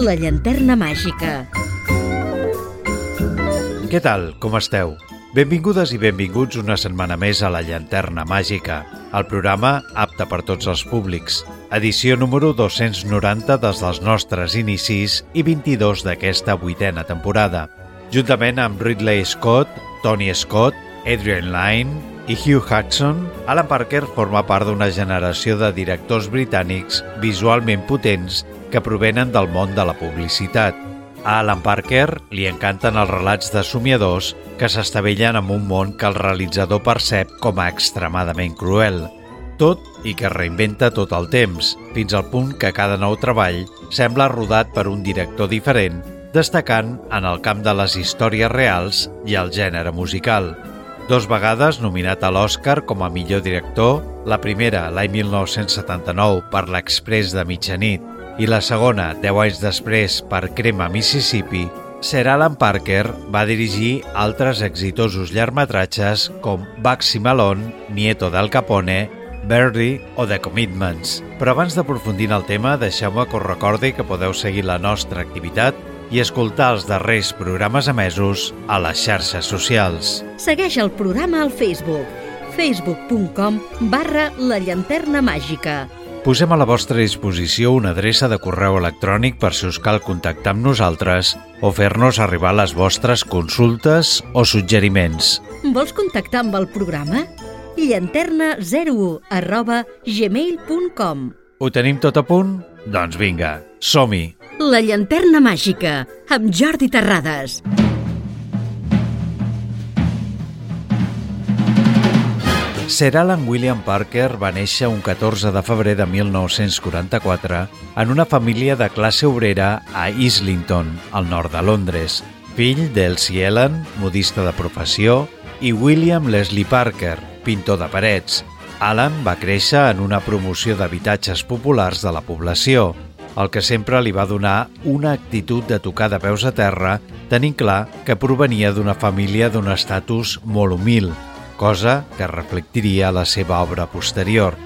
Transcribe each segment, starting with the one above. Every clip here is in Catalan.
La llanterna màgica. Què tal? Com esteu? Benvingudes i benvinguts una setmana més a La llanterna màgica, el programa apte per tots els públics. Edició número 290 des dels nostres inicis i 22 d'aquesta vuitena temporada. Juntament amb Ridley Scott, Tony Scott, Adrian Lyne i Hugh Hudson, Alan Parker forma part d'una generació de directors britànics visualment potents que provenen del món de la publicitat. A Alan Parker li encanten els relats de somiadors que s'estavellen en un món que el realitzador percep com a extremadament cruel. Tot i que reinventa tot el temps, fins al punt que cada nou treball sembla rodat per un director diferent, destacant en el camp de les històries reals i el gènere musical. Dos vegades nominat a l'Oscar com a millor director, la primera l'any 1979 per l'Express de mitjanit i la segona, 10 anys després, per Crema, Mississippi, Sir Alan Parker va dirigir altres exitosos llargmetratges com Baxi Malone, Nieto del Capone, Birdie o The Commitments. Però abans d'aprofundir en el tema, deixeu-me que us recordi que podeu seguir la nostra activitat i escoltar els darrers programes emesos a les xarxes socials. Segueix el programa al Facebook facebook.com barra la llanterna màgica. Posem a la vostra disposició una adreça de correu electrònic per si us cal contactar amb nosaltres o fer-nos arribar les vostres consultes o suggeriments. Vols contactar amb el programa? llanterna01 arroba gmail.com Ho tenim tot a punt? Doncs vinga, som-hi! La llanterna màgica, amb Jordi Terrades. Sir Alan William Parker va néixer un 14 de febrer de 1944 en una família de classe obrera a Islington, al nord de Londres, fill d'Elsie Ellen, modista de professió, i William Leslie Parker, pintor de parets. Alan va créixer en una promoció d'habitatges populars de la població, el que sempre li va donar una actitud de tocar de peus a terra, tenint clar que provenia d'una família d'un estatus molt humil, cosa que reflectiria la seva obra posterior.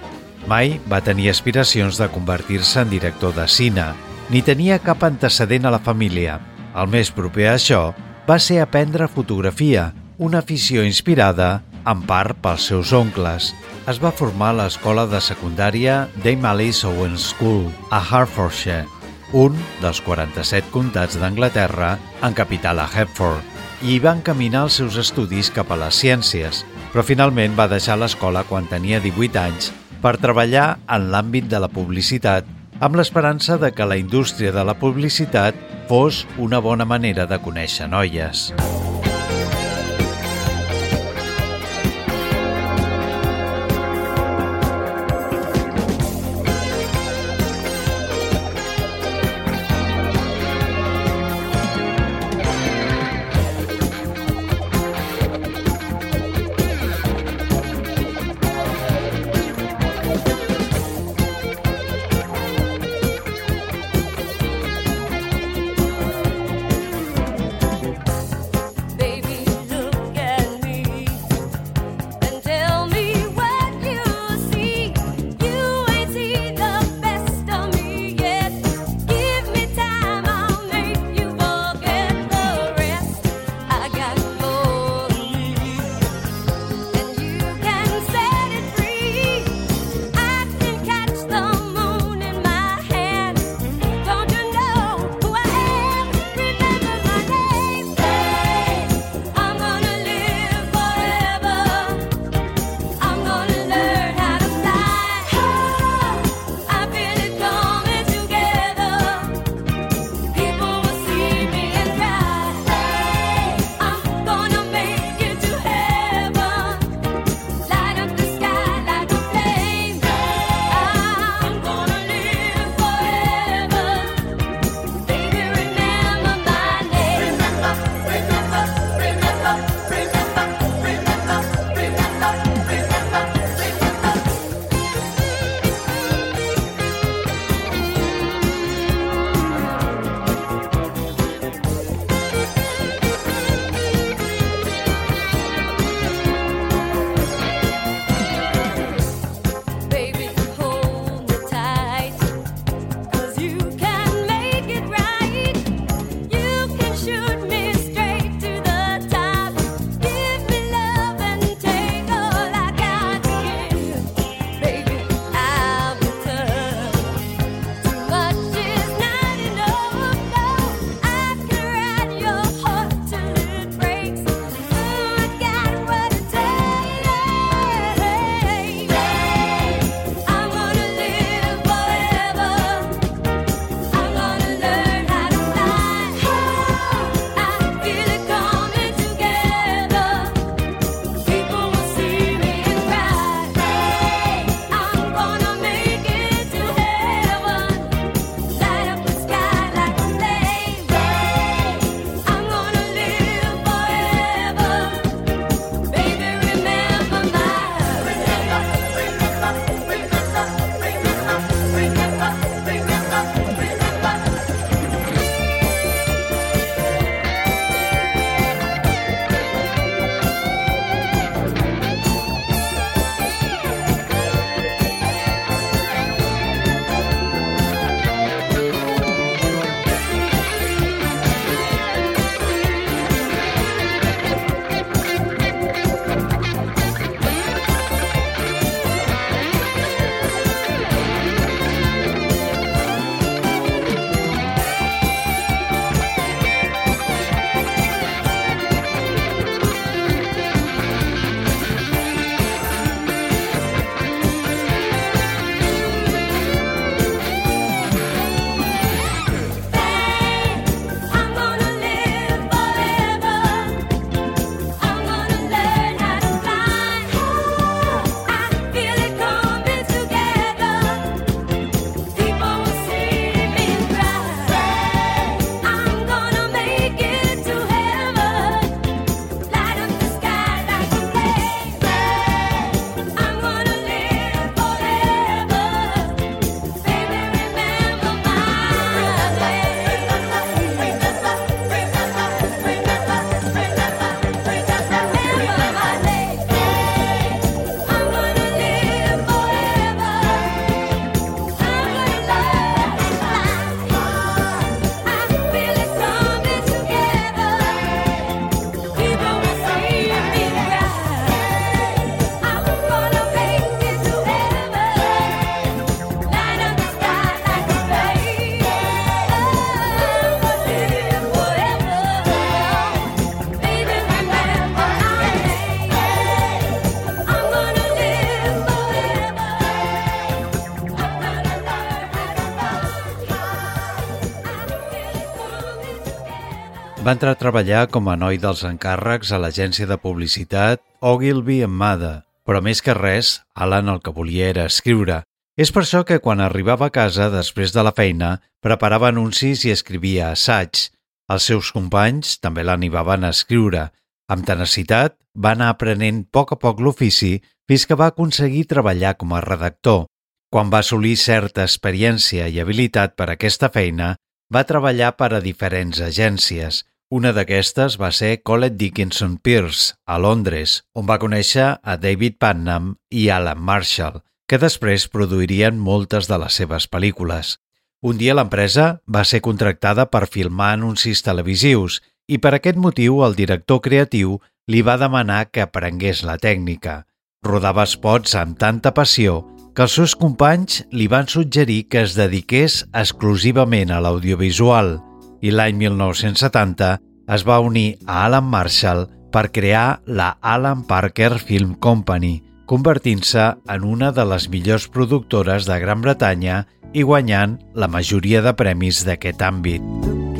Mai va tenir aspiracions de convertir-se en director de cine, ni tenia cap antecedent a la família. El més proper a això va ser aprendre fotografia, una afició inspirada en part pels seus oncles. Es va formar a l'escola de secundària Dame Alice Owen School, a Hertfordshire, un dels 47 comtats d'Anglaterra en capital a Hertford, i va encaminar els seus estudis cap a les ciències, però finalment va deixar l'escola quan tenia 18 anys per treballar en l'àmbit de la publicitat amb l'esperança de que la indústria de la publicitat fos una bona manera de conèixer noies. Va entrar a treballar com a noi dels encàrrecs a l'agència de publicitat Ogilvy Mada, però més que res, Alan el que volia era escriure. És per això que quan arribava a casa després de la feina preparava anuncis i escrivia assaigs. Els seus companys també l'animaven a escriure. Amb tenacitat, va anar aprenent a poc a poc l'ofici fins que va aconseguir treballar com a redactor. Quan va assolir certa experiència i habilitat per a aquesta feina, va treballar per a diferents agències, una d'aquestes va ser Colette Dickinson Pierce, a Londres, on va conèixer a David Putnam i Alan Marshall, que després produirien moltes de les seves pel·lícules. Un dia l'empresa va ser contractada per filmar anuncis televisius i per aquest motiu el director creatiu li va demanar que aprengués la tècnica. Rodava spots amb tanta passió que els seus companys li van suggerir que es dediqués exclusivament a l'audiovisual – i l'any 1970 es va unir a Alan Marshall per crear la Alan Parker Film Company, convertint-se en una de les millors productores de Gran Bretanya i guanyant la majoria de premis d'aquest àmbit.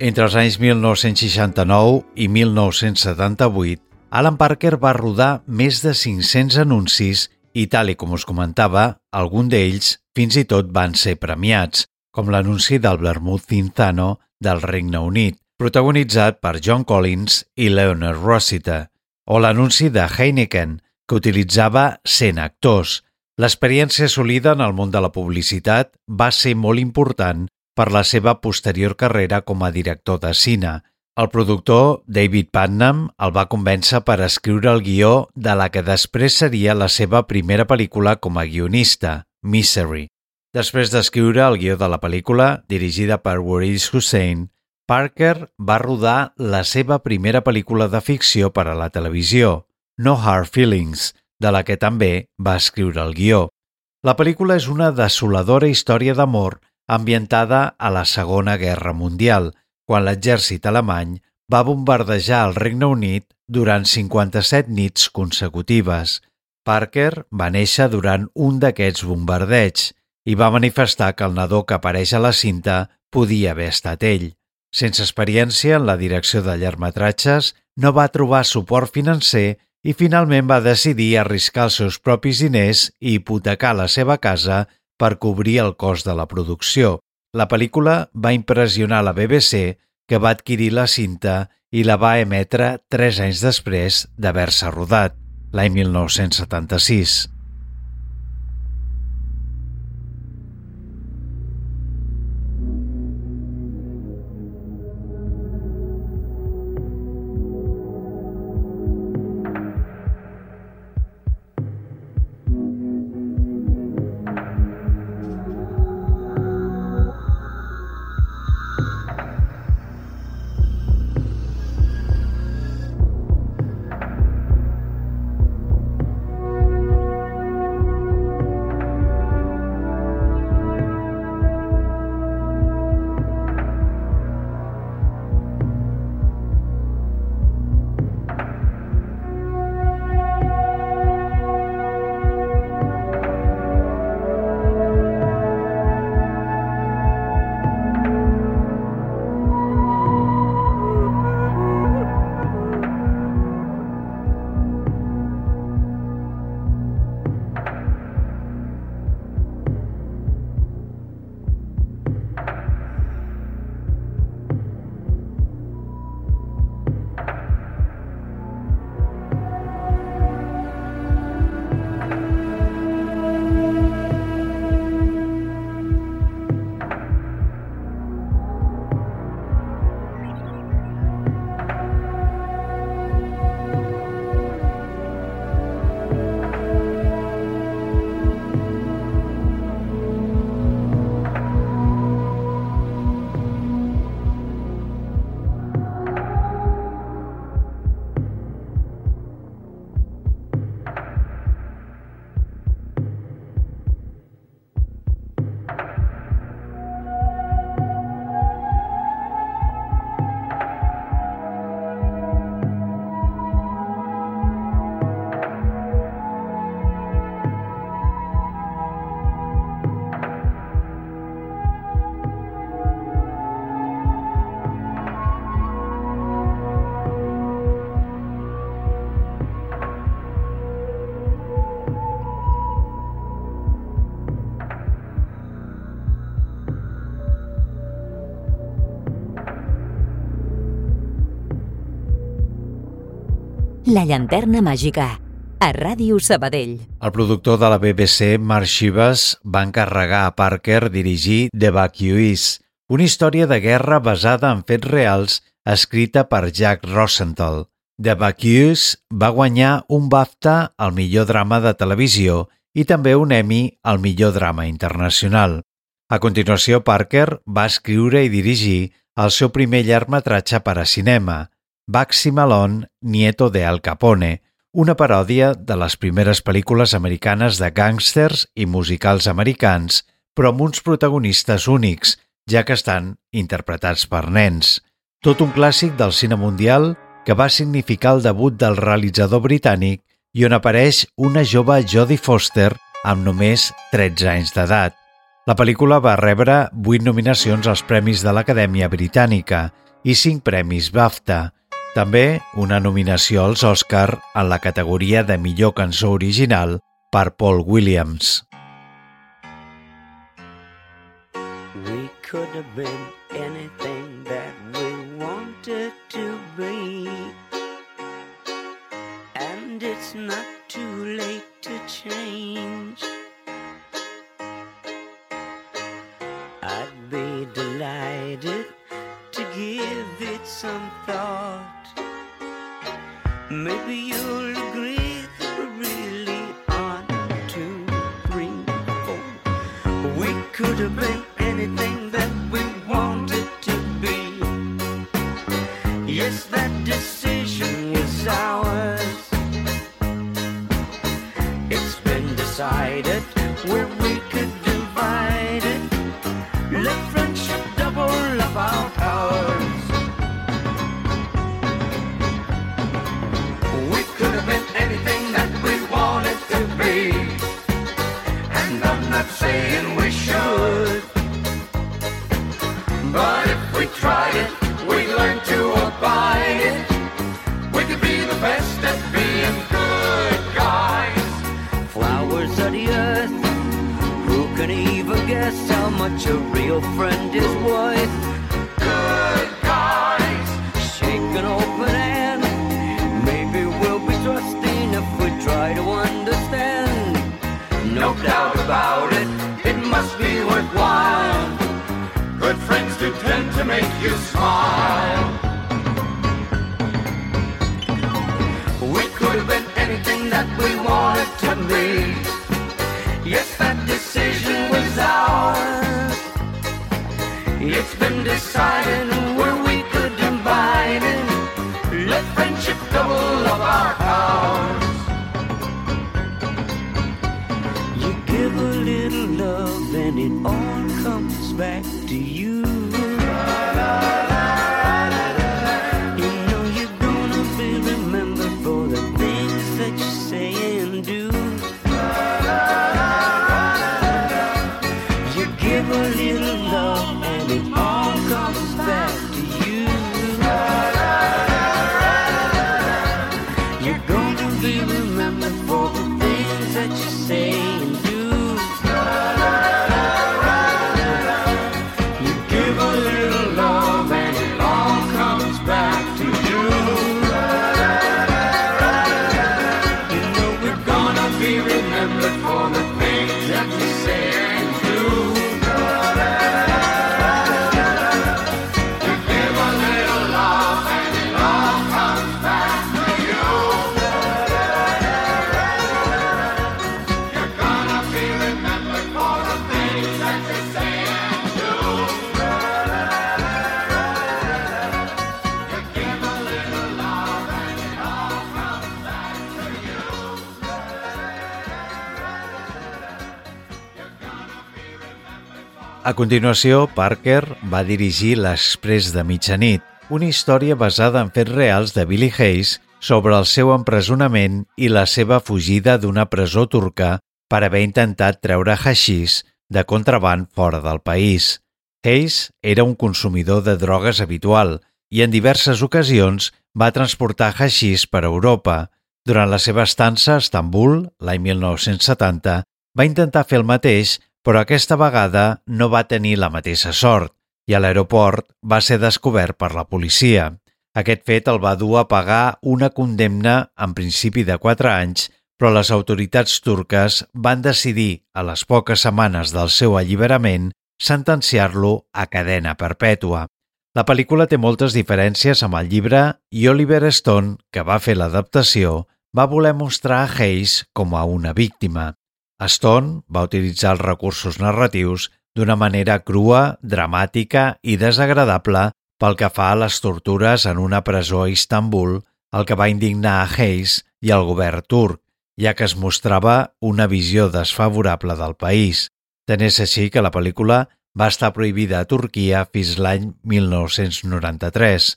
Entre els anys 1969 i 1978, Alan Parker va rodar més de 500 anuncis i, tal i com us comentava, algun d'ells fins i tot van ser premiats, com l'anunci del Vermouth Cinzano del Regne Unit, protagonitzat per John Collins i Leonard Rossiter, o l'anunci de Heineken, que utilitzava 100 actors. L'experiència assolida en el món de la publicitat va ser molt important per la seva posterior carrera com a director de cine. El productor David Putnam el va convèncer per escriure el guió de la que després seria la seva primera pel·lícula com a guionista, Misery. Després d'escriure el guió de la pel·lícula, dirigida per Waris Hussein, Parker va rodar la seva primera pel·lícula de ficció per a la televisió, No Hard Feelings, de la que també va escriure el guió. La pel·lícula és una desoladora història d'amor ambientada a la Segona Guerra Mundial, quan l'exèrcit alemany va bombardejar el Regne Unit durant 57 nits consecutives. Parker va néixer durant un d'aquests bombardeigs i va manifestar que el nadó que apareix a la cinta podia haver estat ell. Sense experiència en la direcció de llargmetratges, no va trobar suport financer i finalment va decidir arriscar els seus propis diners i hipotecar la seva casa per cobrir el cost de la producció. La pel·lícula va impressionar la BBC, que va adquirir la cinta i la va emetre tres anys després d'haver-se rodat, l'any 1976. La llanterna màgica, a Ràdio Sabadell. El productor de la BBC, Mark Shivas, va encarregar a Parker dirigir The Evacuees, una història de guerra basada en fets reals escrita per Jack Rosenthal. The Evacuees va guanyar un BAFTA al millor drama de televisió i també un Emmy al millor drama internacional. A continuació, Parker va escriure i dirigir el seu primer llargmetratge per a cinema, Baxi Malone, nieto de Al Capone, una paròdia de les primeres pel·lícules americanes de gàngsters i musicals americans, però amb uns protagonistes únics, ja que estan interpretats per nens. Tot un clàssic del cine mundial que va significar el debut del realitzador britànic i on apareix una jove Jodie Foster amb només 13 anys d'edat. La pel·lícula va rebre 8 nominacions als Premis de l'Acadèmia Britànica i 5 premis BAFTA, també una nominació als Oscar en la categoria de millor cançó original per Paul Williams. We could have been anything that we wanted to be. And it's not too late to change. I'd be delighted to give it some thought Maybe you'll agree that we're really on two, three, four. We could have been anything that we wanted to be. Yes, that decision was ours. It's been decided where A continuació, Parker va dirigir L'Express de mitjanit, una història basada en fets reals de Billy Hayes sobre el seu empresonament i la seva fugida d'una presó turca per haver intentat treure haixís de contraband fora del país. Hayes era un consumidor de drogues habitual i en diverses ocasions va transportar haixís per Europa. Durant la seva estança a Estambul, l'any 1970, va intentar fer el mateix però aquesta vegada no va tenir la mateixa sort i a l'aeroport va ser descobert per la policia. Aquest fet el va dur a pagar una condemna en principi de 4 anys, però les autoritats turques van decidir, a les poques setmanes del seu alliberament, sentenciar-lo a cadena perpètua. La pel·lícula té moltes diferències amb el llibre i Oliver Stone, que va fer l'adaptació, va voler mostrar a Hayes com a una víctima. Stone va utilitzar els recursos narratius d'una manera crua, dramàtica i desagradable pel que fa a les tortures en una presó a Istanbul, el que va indignar a Hayes i al govern turc, ja que es mostrava una visió desfavorable del país. Tant és així que la pel·lícula va estar prohibida a Turquia fins l'any 1993.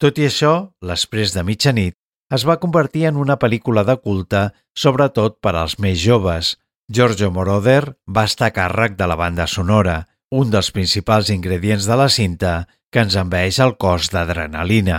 Tot i això, l'Express de mitjanit es va convertir en una pel·lícula de culte, sobretot per als més joves, Giorgio Moroder va estar a càrrec de la banda sonora, un dels principals ingredients de la cinta que ens envaeix el cos d'adrenalina.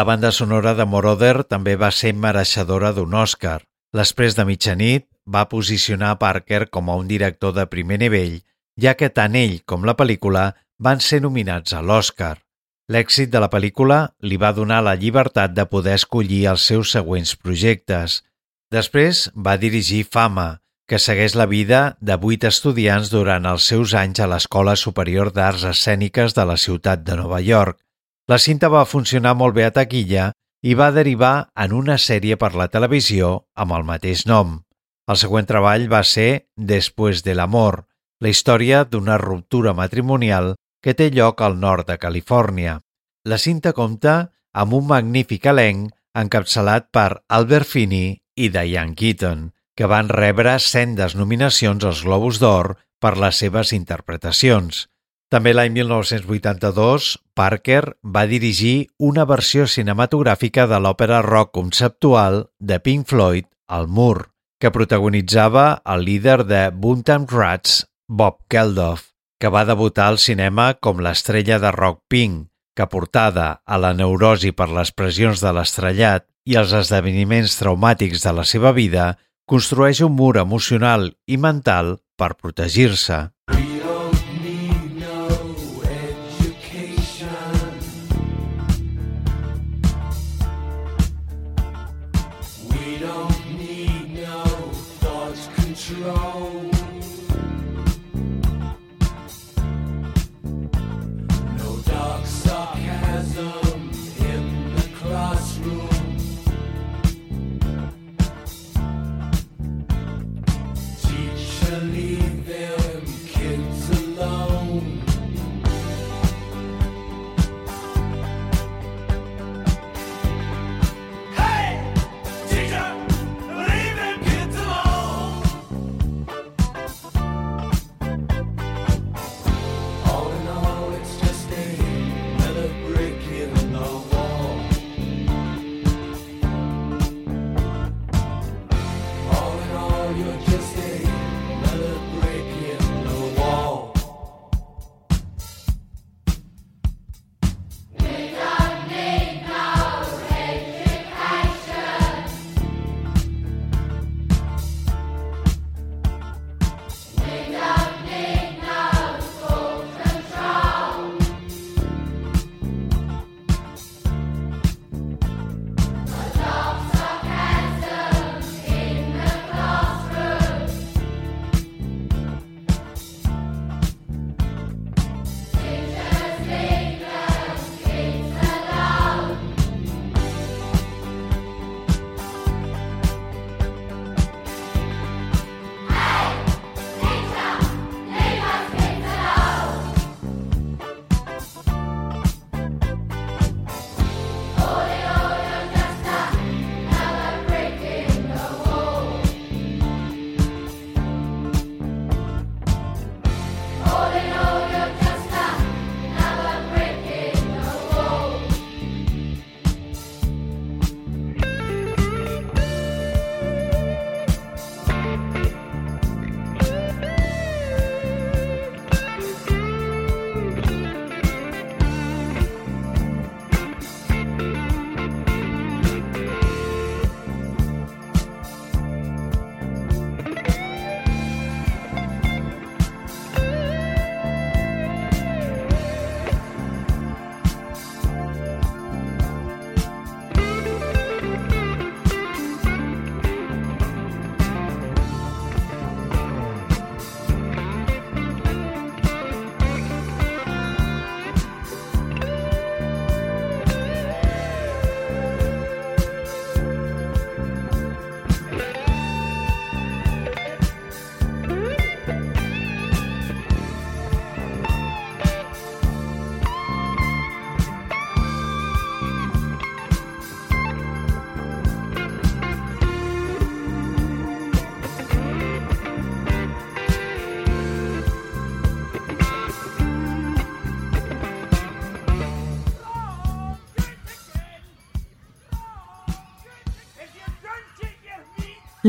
La banda sonora de Moroder també va ser mereixedora d'un Oscar. L'Express de mitjanit va posicionar Parker com a un director de primer nivell, ja que tant ell com la pel·lícula van ser nominats a l'Oscar. L'èxit de la pel·lícula li va donar la llibertat de poder escollir els seus següents projectes. Després va dirigir Fama, que segueix la vida de vuit estudiants durant els seus anys a l'Escola Superior d'Arts Escèniques de la ciutat de Nova York. La cinta va funcionar molt bé a taquilla i va derivar en una sèrie per la televisió amb el mateix nom. El següent treball va ser Después del amor, la història d'una ruptura matrimonial que té lloc al nord de Califòrnia. La cinta compta amb un magnífic elenc encapçalat per Albert Finney i Diane Keaton, que van rebre sendes nominacions als Globus d'Or per les seves interpretacions. També l'any 1982, Parker va dirigir una versió cinematogràfica de l'òpera rock conceptual de Pink Floyd, El mur, que protagonitzava el líder de Buntam Rats, Bob Geldof, que va debutar al cinema com l'estrella de rock Pink, que portada a la neurosi per les pressions de l'estrellat i els esdeveniments traumàtics de la seva vida, construeix un mur emocional i mental per protegir-se.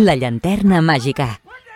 La llanterna màgica.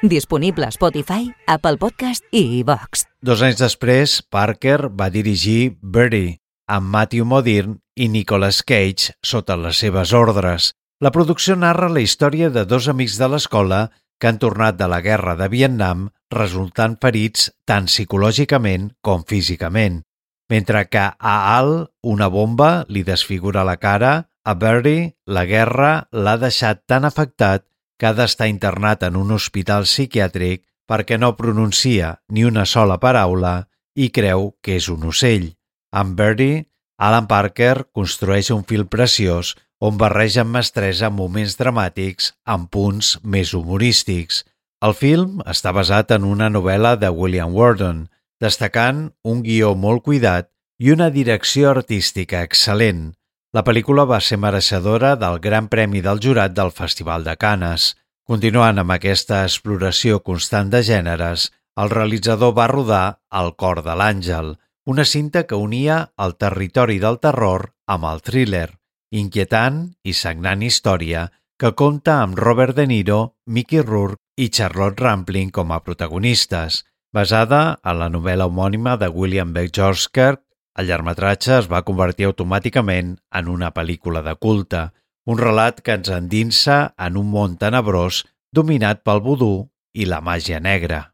Disponible a Spotify, Apple Podcast i iVox. Dos anys després, Parker va dirigir Birdie, amb Matthew Modine i Nicolas Cage sota les seves ordres. La producció narra la història de dos amics de l'escola que han tornat de la guerra de Vietnam resultant ferits tant psicològicament com físicament. Mentre que a Al una bomba li desfigura la cara, a Bertie la guerra l'ha deixat tan afectat que ha d'estar internat en un hospital psiquiàtric perquè no pronuncia ni una sola paraula i creu que és un ocell. Amb Birdie, Alan Parker construeix un fil preciós on barreja amb mestresa moments dramàtics amb punts més humorístics. El film està basat en una novel·la de William Worden, destacant un guió molt cuidat i una direcció artística excel·lent. La pel·lícula va ser mereixedora del Gran Premi del Jurat del Festival de Canes. Continuant amb aquesta exploració constant de gèneres, el realitzador va rodar El cor de l'àngel, una cinta que unia el territori del terror amb el thriller, inquietant i sagnant història que compta amb Robert De Niro, Mickey Rourke i Charlotte Rampling com a protagonistes, basada en la novel·la homònima de William Beck Kirk el llargmetratge es va convertir automàticament en una pel·lícula de culte, un relat que ens endinsa en un món tenebrós dominat pel vudú i la màgia negra.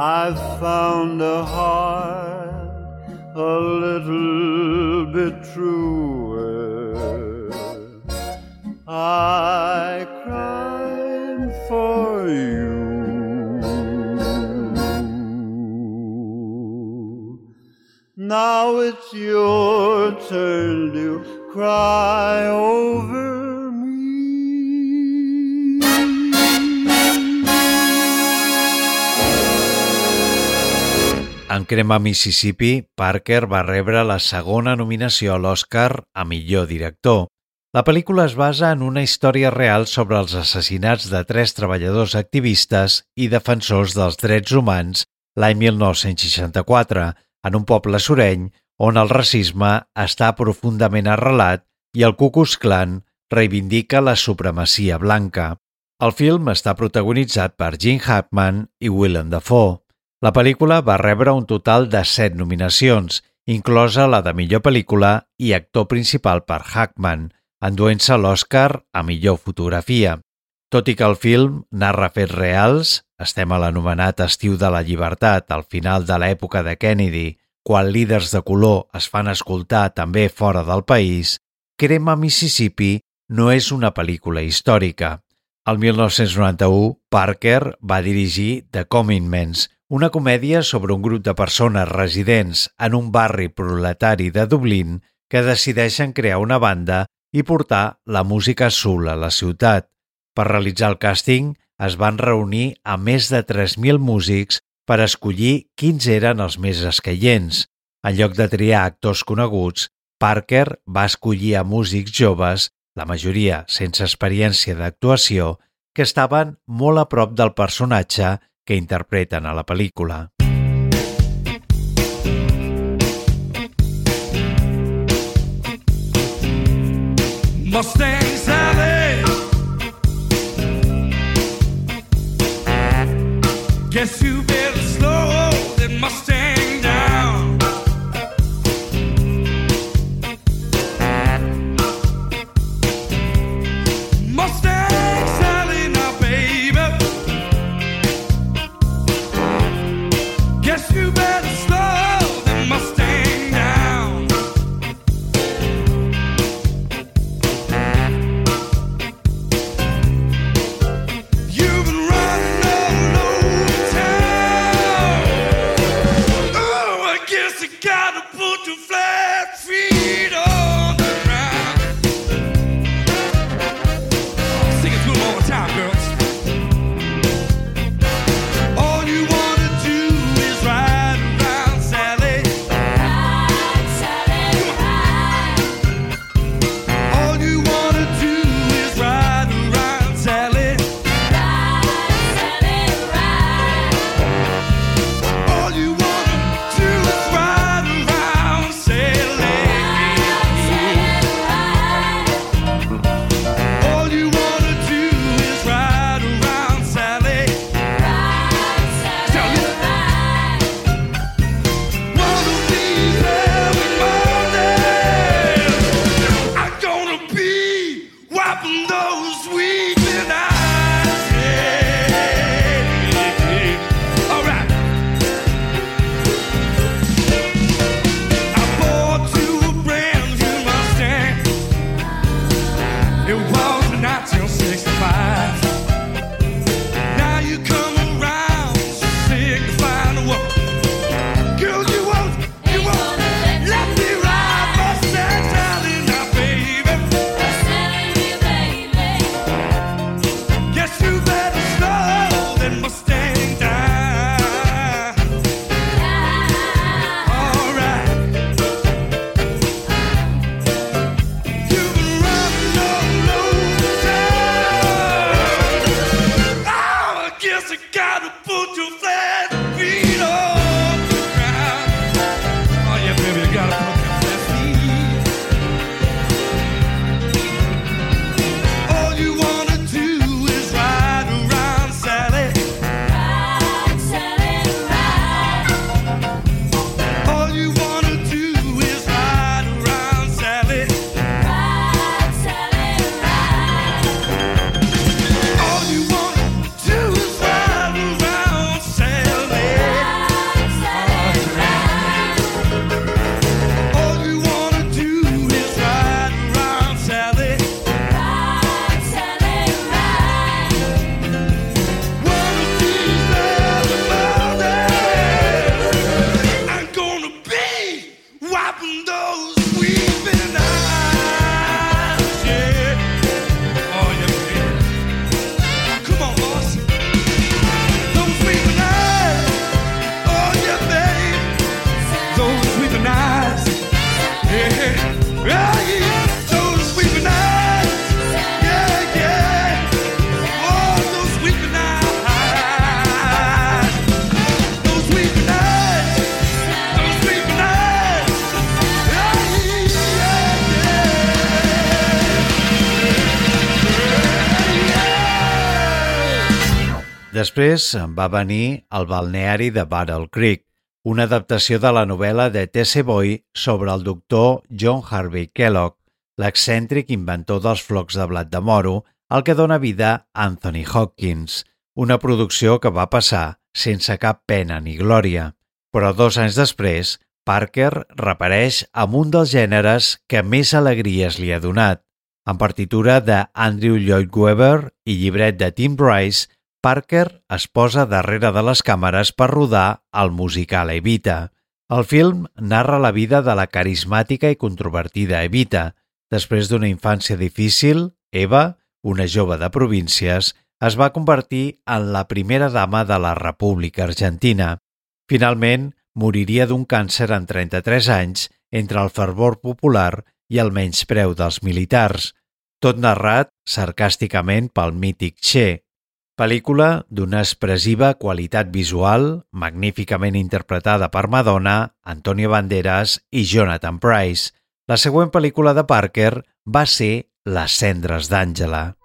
I've found a heart a little bit truer. I cried for you. Now it's your turn to cry over. Crema Mississippi, Parker va rebre la segona nominació a l'Oscar a millor director. La pel·lícula es basa en una història real sobre els assassinats de tres treballadors activistes i defensors dels drets humans l'any 1964 en un poble sureny on el racisme està profundament arrelat i el Ku Klux Klan reivindica la supremacia blanca. El film està protagonitzat per Gene Hackman i Willem Dafoe. La pel·lícula va rebre un total de set nominacions, inclosa la de millor pel·lícula i actor principal per Hackman, enduent-se l'Oscar a millor fotografia. Tot i que el film narra fets reals, estem a l'anomenat Estiu de la Llibertat, al final de l'època de Kennedy, quan líders de color es fan escoltar també fora del país, Crema Mississippi no és una pel·lícula històrica. El 1991, Parker va dirigir The Commitments, una comèdia sobre un grup de persones residents en un barri proletari de Dublín que decideixen crear una banda i portar la música soul a la ciutat. Per realitzar el càsting es van reunir a més de 3.000 músics per escollir quins eren els més escaients. En lloc de triar actors coneguts, Parker va escollir a músics joves, la majoria sense experiència d'actuació, que estaven molt a prop del personatge que interpreten a la pel·lícula. Mustang Sally Guess you better slow that Mustang Després va venir el balneari de Battle Creek, una adaptació de la novel·la de T.C. Boy sobre el doctor John Harvey Kellogg, l'excèntric inventor dels flocs de blat de moro, el que dona vida a Anthony Hopkins, una producció que va passar sense cap pena ni glòria. Però dos anys després, Parker repareix amb un dels gèneres que més alegries li ha donat. En partitura de Andrew Lloyd Webber i llibret de Tim Bryce, Parker es posa darrere de les càmeres per rodar el musical Evita. El film narra la vida de la carismàtica i controvertida Evita. Després d'una infància difícil, Eva, una jove de províncies, es va convertir en la primera dama de la República Argentina. Finalment, moriria d'un càncer en 33 anys entre el fervor popular i el menyspreu dels militars, tot narrat sarcàsticament pel mític Che, Pel·lícula d'una expressiva qualitat visual, magníficament interpretada per Madonna, Antonio Banderas i Jonathan Price. La següent pel·lícula de Parker va ser Les cendres d'Àngela.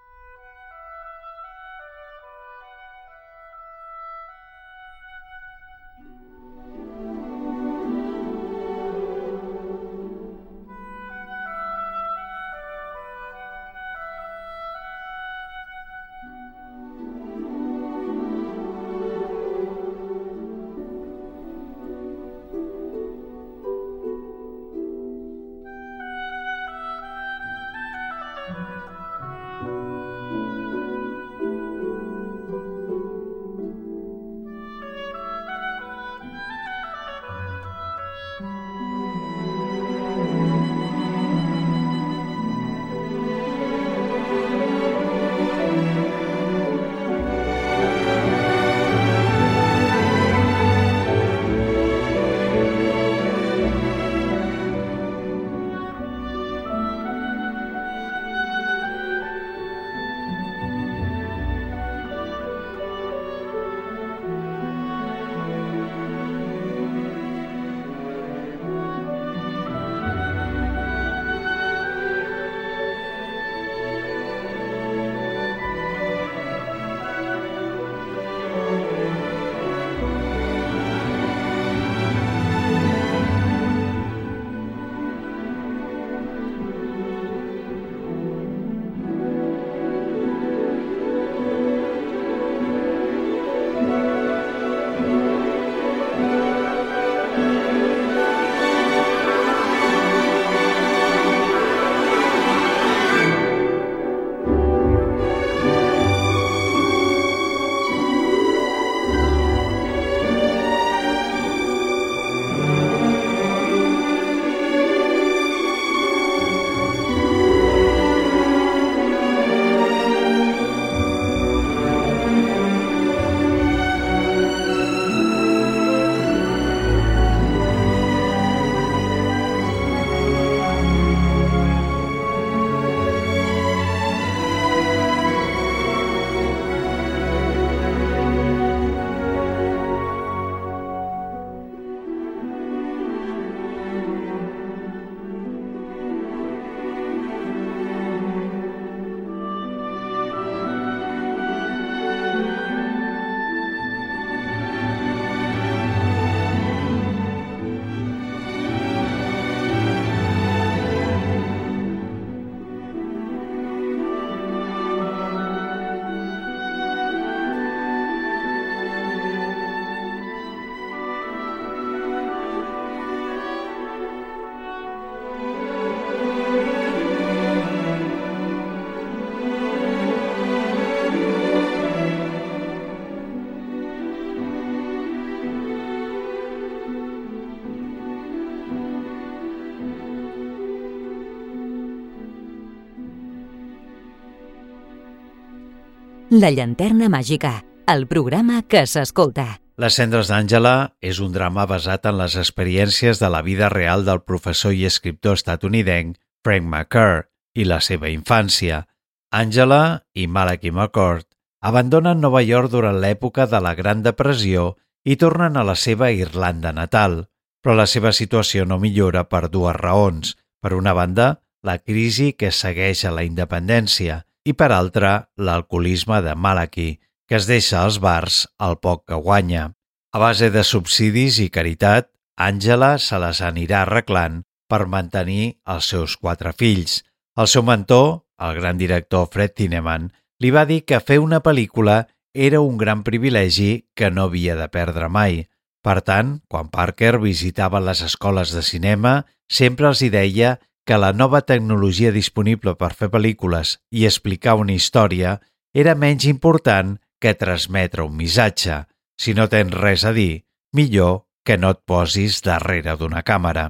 La llanterna màgica, el programa que s'escolta. Les cendres d'Àngela és un drama basat en les experiències de la vida real del professor i escriptor estatunidenc Frank McCurr i la seva infància. Àngela i Malachi McCord abandonen Nova York durant l'època de la Gran Depressió i tornen a la seva Irlanda natal, però la seva situació no millora per dues raons. Per una banda, la crisi que segueix a la independència i per altra l'alcoholisme de Malachi, que es deixa als bars al poc que guanya. A base de subsidis i caritat, Àngela se les anirà arreglant per mantenir els seus quatre fills. El seu mentor, el gran director Fred Tineman, li va dir que fer una pel·lícula era un gran privilegi que no havia de perdre mai. Per tant, quan Parker visitava les escoles de cinema, sempre els hi deia que la nova tecnologia disponible per fer pel·lícules i explicar una història era menys important que transmetre un missatge. Si no tens res a dir, millor que no et posis darrere d'una càmera.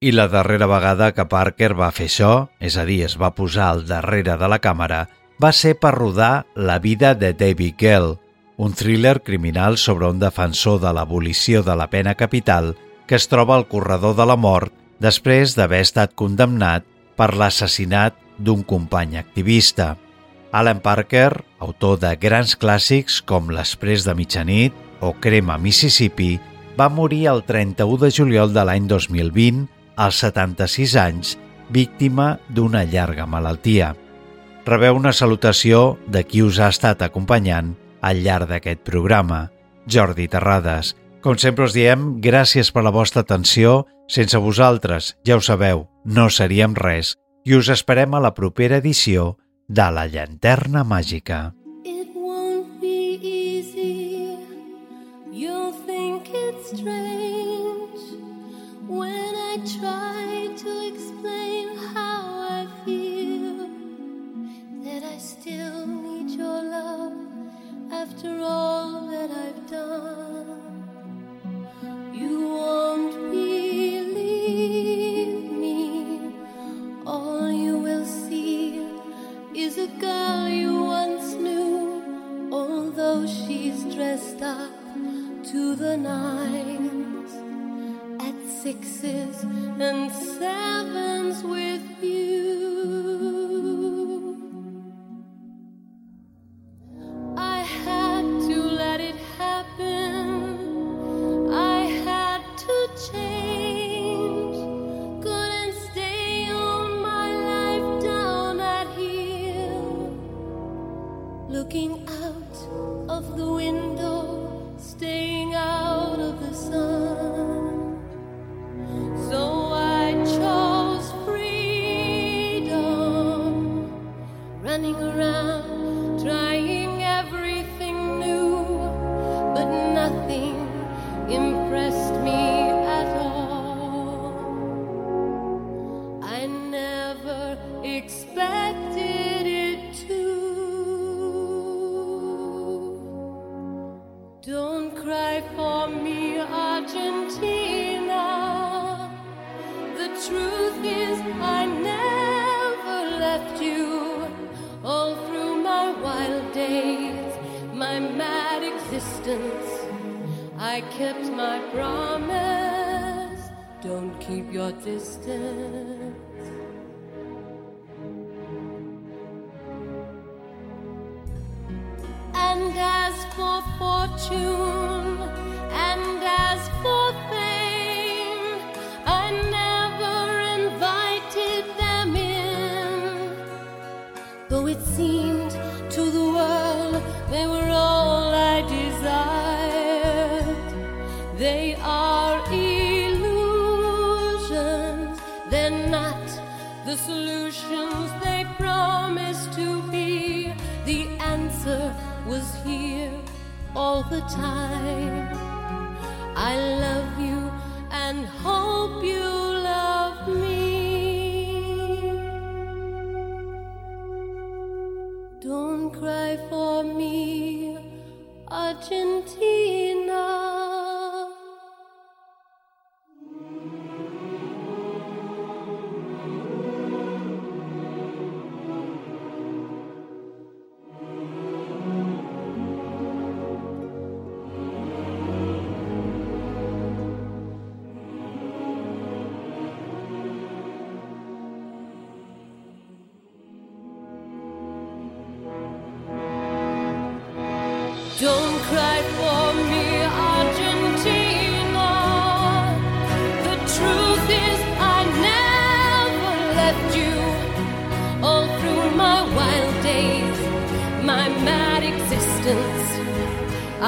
I la darrera vegada que Parker va fer això, és a dir, es va posar al darrere de la càmera, va ser per rodar La vida de David Gell, un thriller criminal sobre un defensor de l'abolició de la pena capital que es troba al corredor de la mort després d'haver estat condemnat per l'assassinat d'un company activista. Alan Parker, autor de grans clàssics com L'Express de mitjanit o Crema Mississippi, va morir el 31 de juliol de l'any 2020, als 76 anys, víctima d'una llarga malaltia. Rebeu una salutació de qui us ha estat acompanyant al llarg d'aquest programa, Jordi Terrades, com sempre us diem, gràcies per la vostra atenció. Sense vosaltres, ja ho sabeu, no seríem res i us esperem a la propera edició de La Llanterna Màgica. It won't be easy You'll think it's strange When I try to explain how I feel That I still need your love After all that I've done You won't she's dressed up to the nines. At sixes and sevens with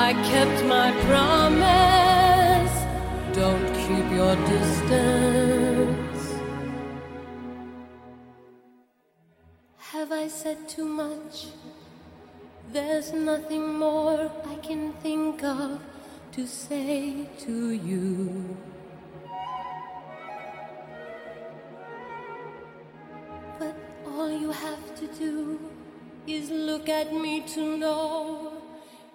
I kept my promise. Don't keep your distance. Have I said too much? There's nothing more I can think of to say to you. But all you have to do is look at me to know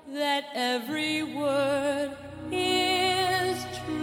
that every word is true.